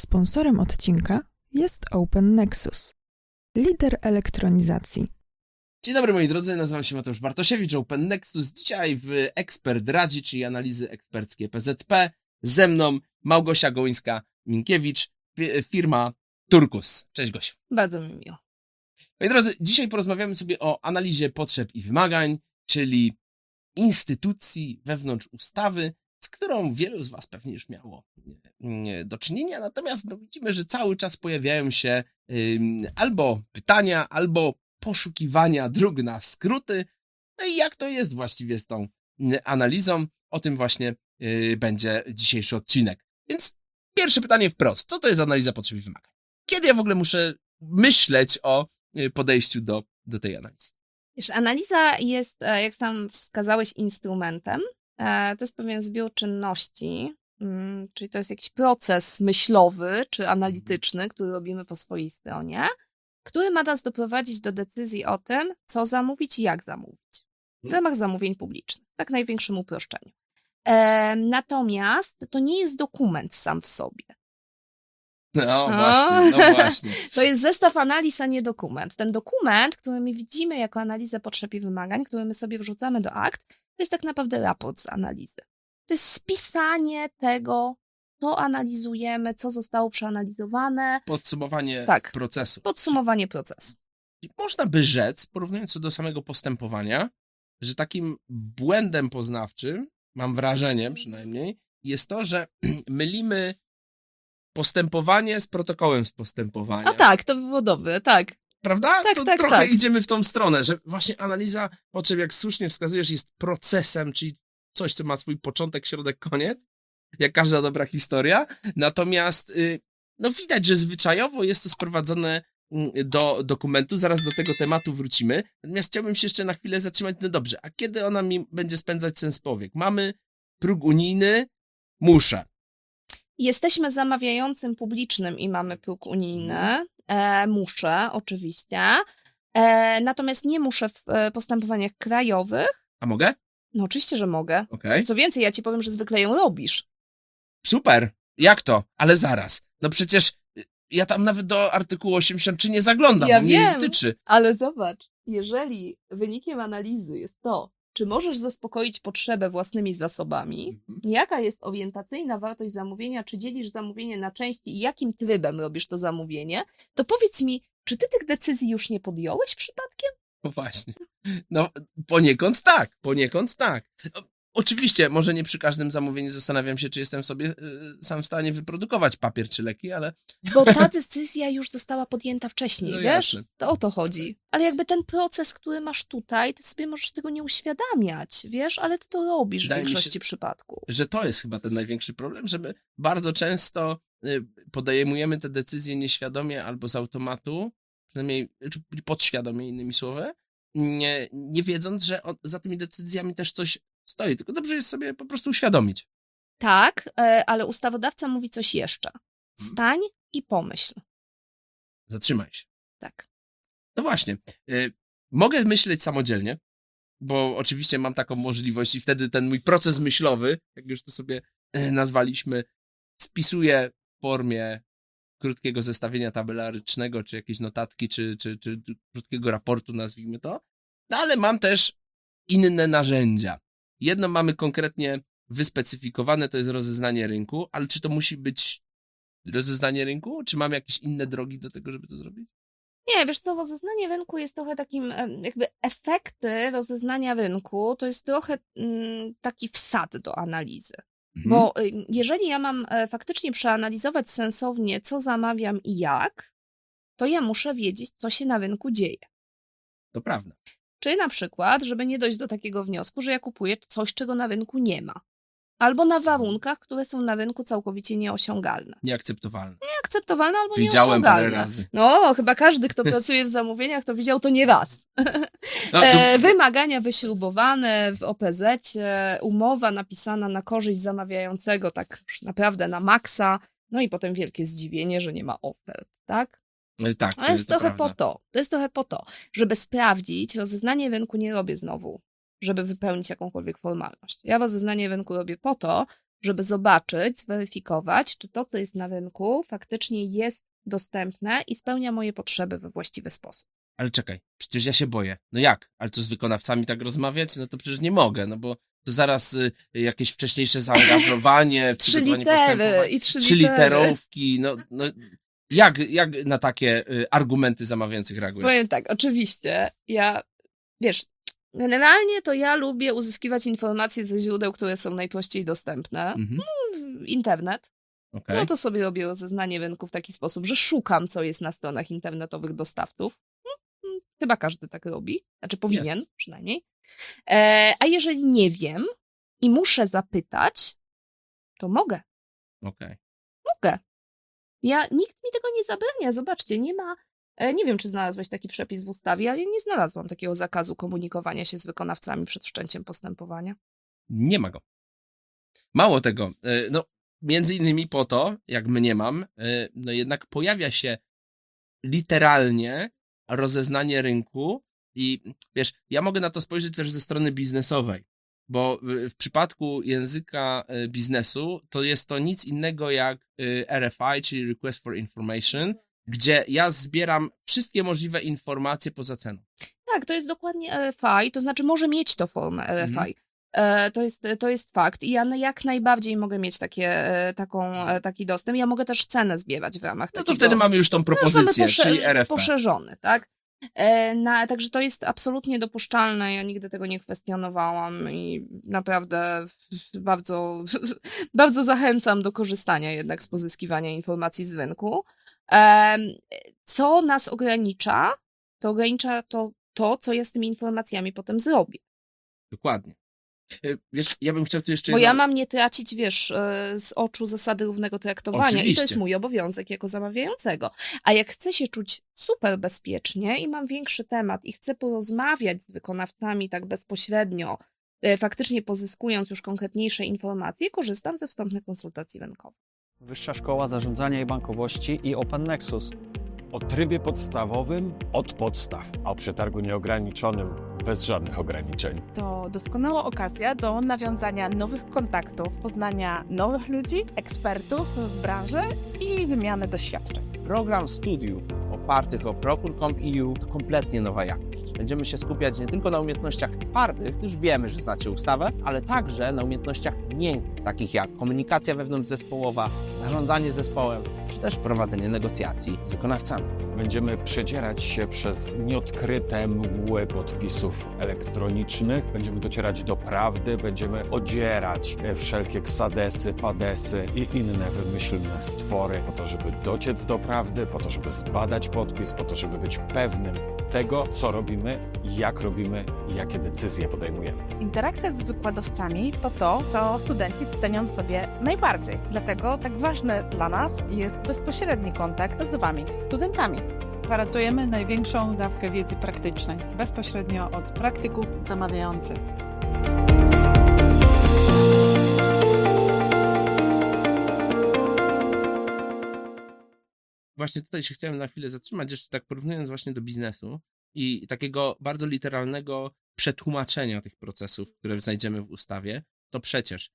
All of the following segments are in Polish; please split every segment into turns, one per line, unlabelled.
Sponsorem odcinka jest Open Nexus, lider elektronizacji.
Dzień dobry moi drodzy, nazywam się Mateusz Bartosiewicz, Open Nexus. Dzisiaj w Ekspert Radzi, czyli analizy eksperckie PZP. Ze mną Małgosia Gołyńska-Minkiewicz, firma Turkus. Cześć Gosiu.
Bardzo mi miło.
Moi drodzy, dzisiaj porozmawiamy sobie o analizie potrzeb i wymagań, czyli instytucji wewnątrz ustawy, którą wielu z Was pewnie już miało do czynienia, natomiast no, widzimy, że cały czas pojawiają się albo pytania, albo poszukiwania dróg na skróty. No i jak to jest właściwie z tą analizą? O tym właśnie yy, będzie dzisiejszy odcinek. Więc pierwsze pytanie wprost. Co to jest analiza potrzeb i wymagań? Kiedy ja w ogóle muszę myśleć o y, podejściu do, do tej analizy?
Wiesz, analiza jest, e, jak sam wskazałeś, instrumentem. E, to jest pewien zbiór czynności, mm, czyli to jest jakiś proces myślowy czy analityczny, który robimy po swojej stronie, który ma nas doprowadzić do decyzji o tym, co zamówić i jak zamówić. W
Mhm.
ramach zamówień publicznych, tak największym uproszczeniu. E, natomiast to nie jest dokument sam w sobie.
No właśnie, no właśnie.
To jest zestaw analiz, a nie dokument. Ten dokument, który my widzimy jako analizę potrzeb i wymagań, który my sobie wrzucamy do akt, to jest tak naprawdę raport z analizy. To jest spisanie tego, co analizujemy, co zostało przeanalizowane,
Podsumowanie
Tak.
procesu.
podsumowanie procesu.
I Można by rzec, porównując to do samego postępowania, że takim błędem poznawczym, mam wrażenie przynajmniej, jest to, że mylimy postępowanie z protokołem z postępowania.
A tak, to by było dobre, tak.
Prawda?
Tak,
to
tak,
trochę
tak.
idziemy w tą stronę, że właśnie analiza potrzeb, jak słusznie wskazujesz, jest procesem, czyli coś, co ma swój początek, środek, koniec, jak każda dobra historia. Natomiast y, no widać, że zwyczajowo jest to sprowadzone mm, do dokumentu, zaraz do tego tematu wrócimy. Natomiast chciałbym się jeszcze na chwilę zatrzymać. No dobrze, a kiedy ona mi będzie spędzać sens powiek? Mamy próg unijny, muszę.
Jesteśmy zamawiającym publicznym i mamy próg unijny. E, muszę, oczywiście. E, natomiast nie muszę w e, postępowaniach krajowych.
A mogę?
No oczywiście, że mogę.
Okej.
Co więcej, ja ci powiem, że zwykle ją robisz.
Super. Jak to? Ale zaraz. No przecież y, ja tam nawet do artykułu 83 nie zaglądam,
Ja
bo mnie nie
wiem.
dotyczy.
Ale zobacz, jeżeli wynikiem analizy jest to, czy możesz zaspokoić potrzebę własnymi zasobami, jaka jest orientacyjna wartość zamówienia, czy dzielisz zamówienie na części i jakim trybem robisz to zamówienie, to powiedz mi, czy ty tych decyzji już nie podjąłeś przypadkiem?
No właśnie. No poniekąd tak, poniekąd tak. Oczywiście, może nie przy każdym zamówieniu zastanawiam się, czy jestem sobie y, sam w stanie wyprodukować papier czy leki, ale
Bo ta decyzja już została podjęta wcześniej,
No
wiesz?
jasne.
To o to chodzi. Ale jakby ten proces, który masz tutaj, ty sobie możesz tego nie uświadamiać, wiesz? Ale ty to robisz
Wydaje
w
się-
większości przypadków.
że to jest chyba ten największy problem, żeby bardzo często y, podejmujemy te decyzje nieświadomie albo z automatu, przynajmniej podświadomie innymi słowy, nie, nie wiedząc, że o, za tymi decyzjami też coś stoi. Tylko dobrze jest sobie po prostu uświadomić.
Tak, e, ale ustawodawca mówi coś jeszcze.
Mhm.
Stań i pomyśl.
Zatrzymaj się.
Tak.
No właśnie. Y, mogę myśleć samodzielnie, bo oczywiście mam taką możliwość i wtedy ten mój proces myślowy, jak już to sobie y, nazwaliśmy, spisuję w formie krótkiego zestawienia tabelarycznego, czy jakiejś notatki, czy, czy, czy krótkiego raportu, nazwijmy to. No ale mam też inne narzędzia. Jedno mamy konkretnie wyspecyfikowane, to jest rozeznanie rynku, ale czy to musi być rozeznanie rynku, czy mam jakieś inne drogi do tego, żeby to zrobić?
Nie, wiesz co, rozeznanie rynku jest trochę takim, jakby efekty rozeznania rynku, to jest trochę mm, taki wsad do analizy.
Mhm.
Bo jeżeli ja mam e, faktycznie przeanalizować sensownie, co zamawiam i jak, to ja muszę wiedzieć, co się na rynku dzieje.
To prawda.
Czyli na przykład, żeby nie dojść do takiego wniosku, że ja kupuję coś, czego na rynku nie ma. Albo na warunkach, które są na rynku całkowicie nieosiągalne.
Nieakceptowalne.
Nieakceptowalne albo
Widziałem parę
nieosiągalne.
razy.
No, chyba każdy, kto pracuje w zamówieniach, to widział to nie raz.
No,
E,
to,
wymagania wyśrubowane w OPZ, umowa napisana na korzyść zamawiającego, tak już naprawdę na maksa, no i potem wielkie zdziwienie, że nie ma ofert, tak?
E, tak,
To jest
to
trochę
prawda.
po to. To jest trochę po to, żeby sprawdzić, rozeznanie rynku nie robię znowu, żeby wypełnić jakąkolwiek formalność. Ja rozeznanie rynku robię po to, żeby zobaczyć, zweryfikować, czy to, co jest na rynku, faktycznie jest dostępne i spełnia moje potrzeby we właściwy sposób.
Ale czekaj, przecież ja się boję. No jak? Ale co z wykonawcami tak rozmawiać? No to przecież nie mogę, no bo to zaraz y, jakieś wcześniejsze zaangażowanie,
Trzy litery i trzy,
Trzy literówki, no, no jak, jak na takie y, argumenty zamawiających reagujesz?
Powiem tak, oczywiście, ja, wiesz, generalnie to ja lubię uzyskiwać informacje ze źródeł, które są najprościej dostępne.
Mhm,
Internet.
okej.
No to sobie robię rozeznanie rynku w taki sposób, że szukam, co jest na stronach internetowych dostawców. No, mm, Chyba każdy tak robi, znaczy powinien przynajmniej. E, a jeżeli nie wiem i muszę zapytać, to mogę.
okej.
Mogę. Ja, nikt mi tego nie zabrania. Zobaczcie, nie ma. e, Nie wiem, czy znalazłeś taki przepis w ustawie, ale ja nie znalazłam takiego zakazu komunikowania się z wykonawcami przed wszczęciem postępowania.
Nie ma go. Mało tego, y, no między innymi po to, jak mnie mam, y, no jednak pojawia się literalnie rozeznanie rynku i wiesz, ja mogę na to spojrzeć też ze strony biznesowej, bo y, w przypadku języka y, biznesu to jest to nic innego jak y, RFI, czyli Request for Information, gdzie ja zbieram wszystkie możliwe informacje poza ceną.
Tak, to jest dokładnie RFI, to znaczy może mieć to formę RFI.
Mhm.
E, To jest, to jest fakt i ja jak najbardziej mogę mieć takie, e, taką, e, taki dostęp. Ja mogę też cenę zbierać w ramach
No to
takiego.
wtedy mamy już tą
No,
propozycję,
posze-
czyli RFP.
Poszerzony, tak? E, Na, także to jest absolutnie dopuszczalne. Ja nigdy tego nie kwestionowałam i naprawdę bardzo, bardzo zachęcam do korzystania jednak z pozyskiwania informacji z rynku. Co nas ogranicza? To ogranicza to, to, co ja z tymi informacjami potem zrobię.
Dokładnie. Y, Wiesz, ja bym chciał tu jeszcze
Bo ja mam nie tracić, wiesz, e, z oczu zasady równego traktowania i to
Oczywiście.
jest mój obowiązek jako zamawiającego. A jak chcę się czuć super bezpiecznie i mam większy temat i chcę porozmawiać z wykonawcami tak bezpośrednio, e, faktycznie pozyskując już konkretniejsze informacje, korzystam ze wstępnych konsultacji rynkowych.
Wyższa Szkoła Zarządzania i Bankowości i Open Nexus.
O trybie podstawowym od podstaw, a o przetargu nieograniczonym bez żadnych ograniczeń.
To doskonała okazja do nawiązania nowych kontaktów, poznania nowych ludzi, ekspertów w branży i wymiany doświadczeń.
Program studiów opartych o Procure.com.eu to kompletnie nowa jakość. Będziemy się skupiać nie tylko na umiejętnościach twardych, już wiemy, że znacie ustawę, ale także na umiejętnościach miękkich, takich jak komunikacja wewnątrzzespołowa, zarządzanie zespołem, czy też prowadzenie negocjacji z wykonawcami.
Będziemy przedzierać się przez nieodkryte mgły podpisów elektronicznych, będziemy docierać do prawdy, będziemy odzierać wszelkie ksadesy, padesy i inne wymyślne stwory po to, żeby dociec do prawdy, po to, żeby zbadać podpis, po to, żeby być pewnym tego, co robimy, jak robimy i jakie decyzje podejmujemy.
Interakcja z wykładowcami to to, co studenci cenią sobie najbardziej. Dlatego tak ważny dla nas jest bezpośredni kontakt z Wami, studentami.
Gwarantujemy największą dawkę wiedzy praktycznej, bezpośrednio od praktyków zamawiających.
Właśnie tutaj się chciałem na chwilę zatrzymać, jeszcze tak porównując właśnie do biznesu i takiego bardzo literalnego przetłumaczenia tych procesów, które znajdziemy w ustawie, to przecież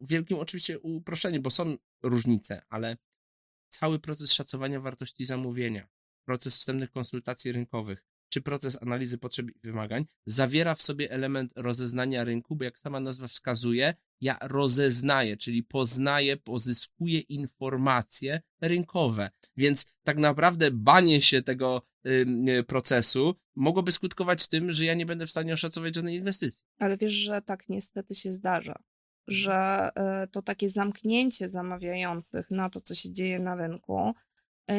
w wielkim oczywiście uproszczeniu, bo są różnice, ale cały proces szacowania wartości zamówienia, proces wstępnych konsultacji rynkowych, czy proces analizy potrzeb i wymagań zawiera w sobie element rozeznania rynku, bo jak sama nazwa wskazuje, ja rozeznaję, czyli poznaję, pozyskuję informacje rynkowe. Więc tak naprawdę banie się tego y, procesu mogłoby skutkować tym, że ja nie będę w stanie oszacować żadnej inwestycji.
Ale wiesz, że tak niestety się zdarza, że e, to takie zamknięcie zamawiających na to, co się dzieje na rynku,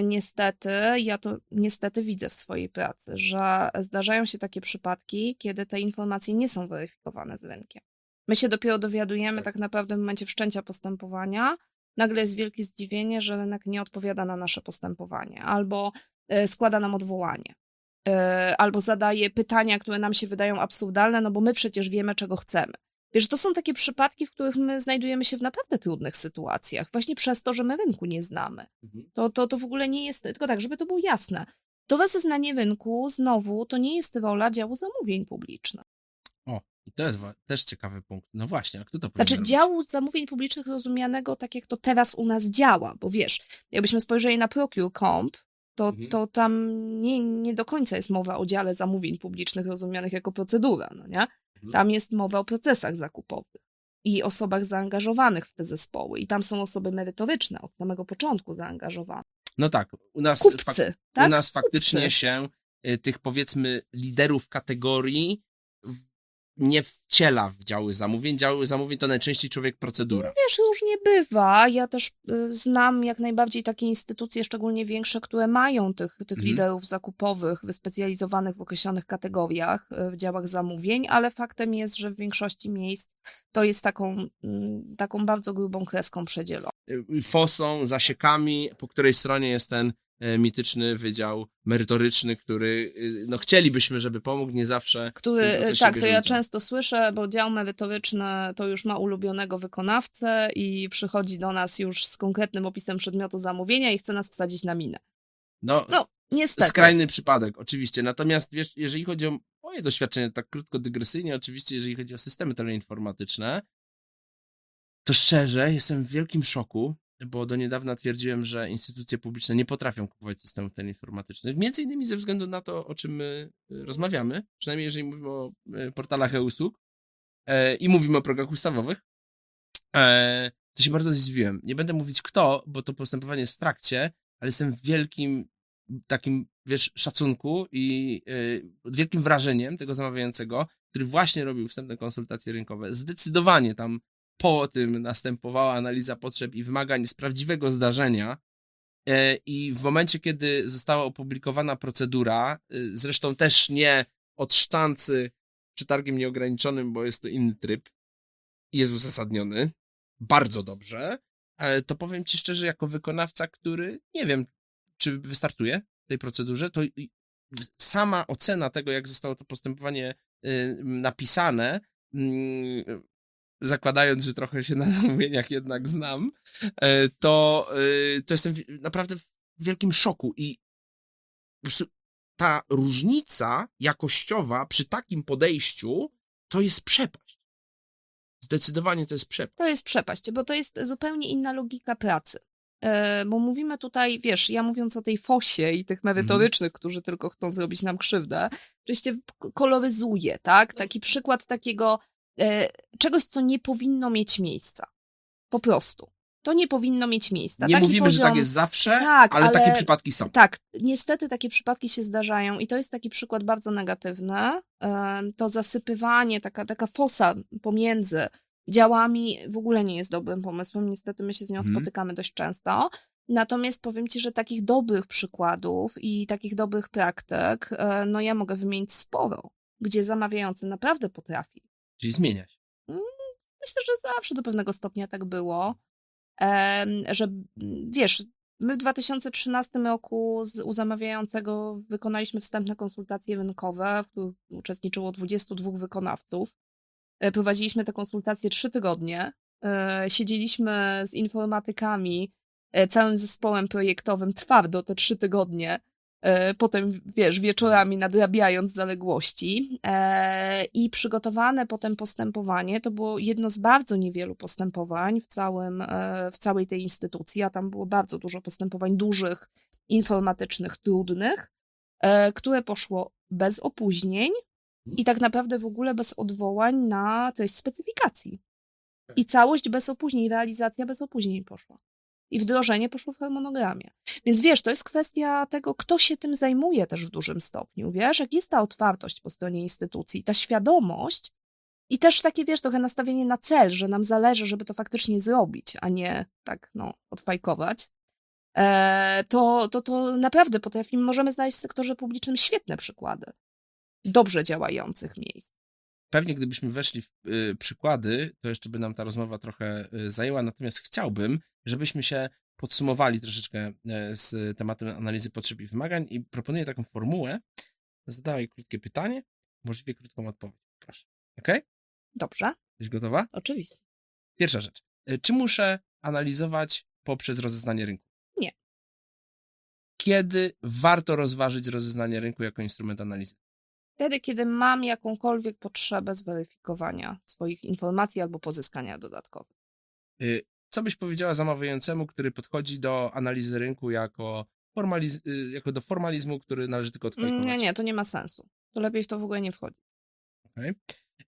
niestety, ja to niestety widzę w swojej pracy, że zdarzają się takie przypadki, kiedy te informacje nie są weryfikowane z rynkiem. My się dopiero dowiadujemy tak, naprawdę w momencie wszczęcia postępowania, nagle jest wielkie zdziwienie, że rynek nie odpowiada na nasze postępowanie albo e, składa nam odwołanie. e, Albo zadaje pytania, które nam się wydają absurdalne, no bo my przecież wiemy, czego chcemy. Wiesz, to są takie przypadki, w których my znajdujemy się w naprawdę trudnych sytuacjach, właśnie przez to, że my rynku nie znamy. To, to, to w ogóle nie jest, tylko tak, żeby to było jasne. To rozeznanie rynku, znowu, to nie jest rola działu zamówień publicznych.
O, I to jest też ciekawy punkt. No właśnie, a kto to
Znaczy
robić?
działu zamówień publicznych rozumianego tak, jak to teraz u nas działa, bo wiesz, jakbyśmy spojrzeli na Procure.comp, to,
Mhm.
to tam nie, nie do końca jest mowa o dziale zamówień publicznych rozumianych jako procedura, no nie? Tam jest mowa o procesach zakupowych i osobach zaangażowanych w te zespoły. I tam są osoby merytoryczne, od samego początku zaangażowane.
No tak, u nas,
Kupcy, tak?
u nas faktycznie
Kupcy.
się y, tych powiedzmy liderów kategorii nie wciela w działy zamówień. Działy zamówień to najczęściej człowiek procedura.
Wiesz, różnie bywa. Ja też y, znam jak najbardziej takie instytucje, szczególnie większe, które mają tych, tych
Mhm.
liderów zakupowych wyspecjalizowanych w określonych kategoriach y, w działach zamówień, ale faktem jest, że w większości miejsc to jest taką, mm, taką bardzo grubą kreską przedzielone.
Y, Fosą, zasiekami, po której stronie jest ten y, mityczny wydział merytoryczny, który y, no chcielibyśmy, żeby pomógł, nie zawsze
Który, tak, to ja często słyszę, bo dział merytoryczny to już ma ulubionego wykonawcę i przychodzi do nas już z konkretnym opisem przedmiotu zamówienia i chce nas wsadzić na minę.
No,
No, niestety.
skrajny przypadek, oczywiście. Natomiast wiesz, jeżeli chodzi o moje doświadczenie, tak krótko dygresyjnie, oczywiście, jeżeli chodzi o systemy teleinformatyczne, to szczerze jestem w wielkim szoku, bo do niedawna twierdziłem, że instytucje publiczne nie potrafią kupować systemów teleinformatycznych. Między innymi ze względu na to, o czym my y, rozmawiamy, przynajmniej jeżeli mówimy o y, portalach e-usług e, i mówimy o progach ustawowych, e, to się bardzo zdziwiłem. Nie będę mówić kto, bo to postępowanie jest w trakcie, ale jestem w wielkim takim, wiesz, szacunku i wielkim wrażeniem tego zamawiającego, który właśnie robił wstępne konsultacje rynkowe. Zdecydowanie tam po tym następowała analiza potrzeb i wymagań z prawdziwego zdarzenia e, i w momencie, kiedy została opublikowana procedura, y, zresztą też nie od sztancy przetargiem nieograniczonym, bo jest to inny tryb jest uzasadniony, bardzo dobrze, ale to powiem ci szczerze, jako wykonawca, który nie wiem, czy wystartuje w tej procedurze, to sama ocena tego, jak zostało to postępowanie napisane, mm, zakładając, że trochę się na zamówieniach jednak znam, e, to, y, to jestem naprawdę w wielkim szoku i po prostu ta różnica jakościowa przy takim podejściu to jest przepaść. Zdecydowanie to jest przepaść.
To jest przepaść, bo to jest zupełnie inna logika pracy. E, Bo mówimy tutaj, wiesz, ja mówiąc o tej fosie i tych merytorycznych, którzy tylko chcą zrobić nam krzywdę, oczywiście koloryzuję, tak? Taki przykład takiego e, czegoś, co nie powinno mieć miejsca. Po prostu. To nie powinno mieć miejsca.
Nie
Taki
mówimy, że tak
poziom-
jest zawsze,
Tak,
ale,
ale-
takie przypadki są.
Tak, niestety takie przypadki się zdarzają i to jest taki przykład bardzo negatywny. Em, To zasypywanie, taka, taka fosa pomiędzy działami w ogóle nie jest dobrym pomysłem. Niestety my się z nią
Mhm.
spotykamy dość często. Natomiast powiem Ci, że takich dobrych przykładów i takich dobrych praktyk, e, no ja mogę wymienić sporo, gdzie zamawiający naprawdę potrafi
Czyli zmieniać.
myślę, że zawsze do pewnego stopnia tak było, że mm, wiesz, my w 2013 roku z, u zamawiającego wykonaliśmy wstępne konsultacje rynkowe, w których uczestniczyło 22 wykonawców. E, Prowadziliśmy te konsultacje trzy tygodnie. E, Siedzieliśmy z informatykami, e, całym zespołem projektowym twardo te trzy tygodnie. E, Potem, wiesz, wieczorami nadrabiając zaległości. E, I przygotowane potem postępowanie to było jedno z bardzo niewielu postępowań w, całym, e, w całej tej instytucji, a tam było bardzo dużo postępowań dużych, informatycznych, trudnych, które poszło bez opóźnień i tak naprawdę w ogóle bez odwołań na treść specyfikacji. I całość bez opóźnień, realizacja bez opóźnień poszła. I wdrożenie poszło w harmonogramie. Więc wiesz, to jest kwestia tego, kto się tym zajmuje też w dużym stopniu. Wiesz, jak jest ta otwartość po stronie instytucji, ta świadomość i też takie, wiesz, trochę nastawienie na cel, że nam zależy, żeby to faktycznie zrobić, a nie tak, no, odfajkować. E, to, to, to naprawdę potrafimy, możemy znaleźć w sektorze publicznym świetne przykłady dobrze działających miejsc.
Pewnie gdybyśmy weszli w y, przykłady, to jeszcze by nam ta rozmowa trochę y, zajęła, natomiast chciałbym, żebyśmy się podsumowali troszeczkę y, z tematem analizy potrzeb i wymagań i proponuję taką formułę. Zadawaj krótkie pytanie, możliwie krótką odpowiedź. Proszę. Okej?
Dobrze,
Jesteś gotowa?
oczywiście.
Pierwsza rzecz. Y, Czy muszę analizować poprzez rozeznanie rynku?
Nie.
Kiedy warto rozważyć rozeznanie rynku jako instrument analizy?
Wtedy, kiedy mam jakąkolwiek potrzebę zweryfikowania swoich informacji albo pozyskania dodatkowych.
Y, Co byś powiedziała zamawiającemu, który podchodzi do analizy rynku jako, formaliz- y, jako do formalizmu, który należy tylko
Mm,
odfajkować?
Nie, nie, to nie ma sensu. To lepiej w to w ogóle nie wchodzić.
Okej.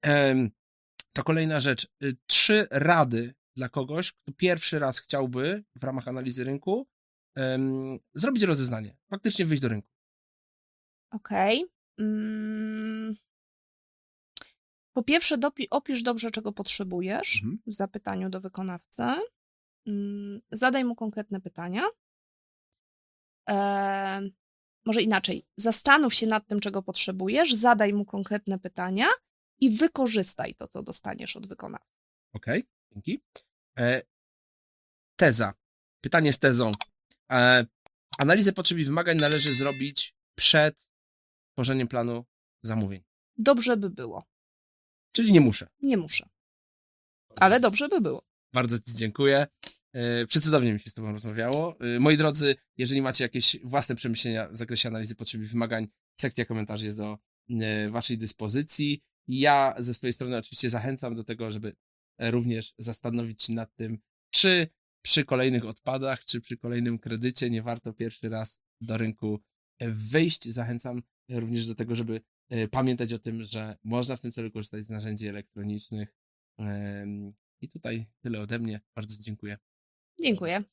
Em, To kolejna rzecz. Y, Trzy rady dla kogoś, kto pierwszy raz chciałby w ramach analizy rynku zrobić rozeznanie, faktycznie wyjść do rynku.
Okej. Mm. Po pierwsze, dopi- opisz dobrze, czego potrzebujesz
Mhm.
w zapytaniu do wykonawcy. Mm, Zadaj mu konkretne pytania. Em, może inaczej. Zastanów się nad tym, czego potrzebujesz, zadaj mu konkretne pytania i wykorzystaj to, co dostaniesz od wykonawcy.
Okej, dzięki. E, teza. Pytanie z tezą. E, analizę potrzeb i wymagań należy zrobić przed tworzeniem planu zamówień.
Dobrze by było.
Czyli nie muszę.
Nie muszę. Ale dobrze by było.
Bardzo Ci dziękuję. E, Przecudownie mi się z Tobą rozmawiało. E, Moi drodzy, jeżeli macie jakieś własne przemyślenia w zakresie analizy potrzeb i wymagań, sekcja komentarzy jest do e, Waszej dyspozycji. Ja ze swojej strony oczywiście zachęcam do tego, żeby również zastanowić się nad tym, czy przy kolejnych odpadach, czy przy kolejnym kredycie nie warto pierwszy raz do rynku wyjść. Zachęcam również do tego, żeby e, pamiętać o tym, że można w tym celu korzystać z narzędzi elektronicznych. I tutaj tyle ode mnie. Bardzo dziękuję.
Dziękuję.